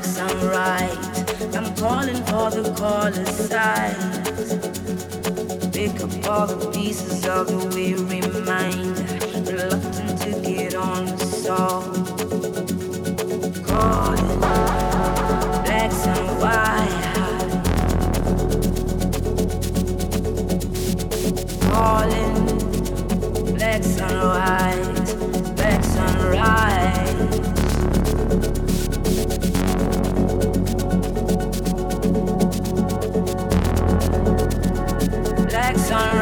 facts, I'm right. I'm calling for the caller's side. Pick up all the pieces of the weary mind. Reluctant to get on the song.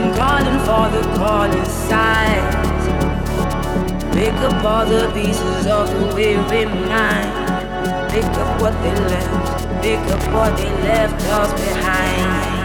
I'm calling for the calling signs. Pick up all the pieces of the weary mind. Pick up what they left. Pick up what they left us behind.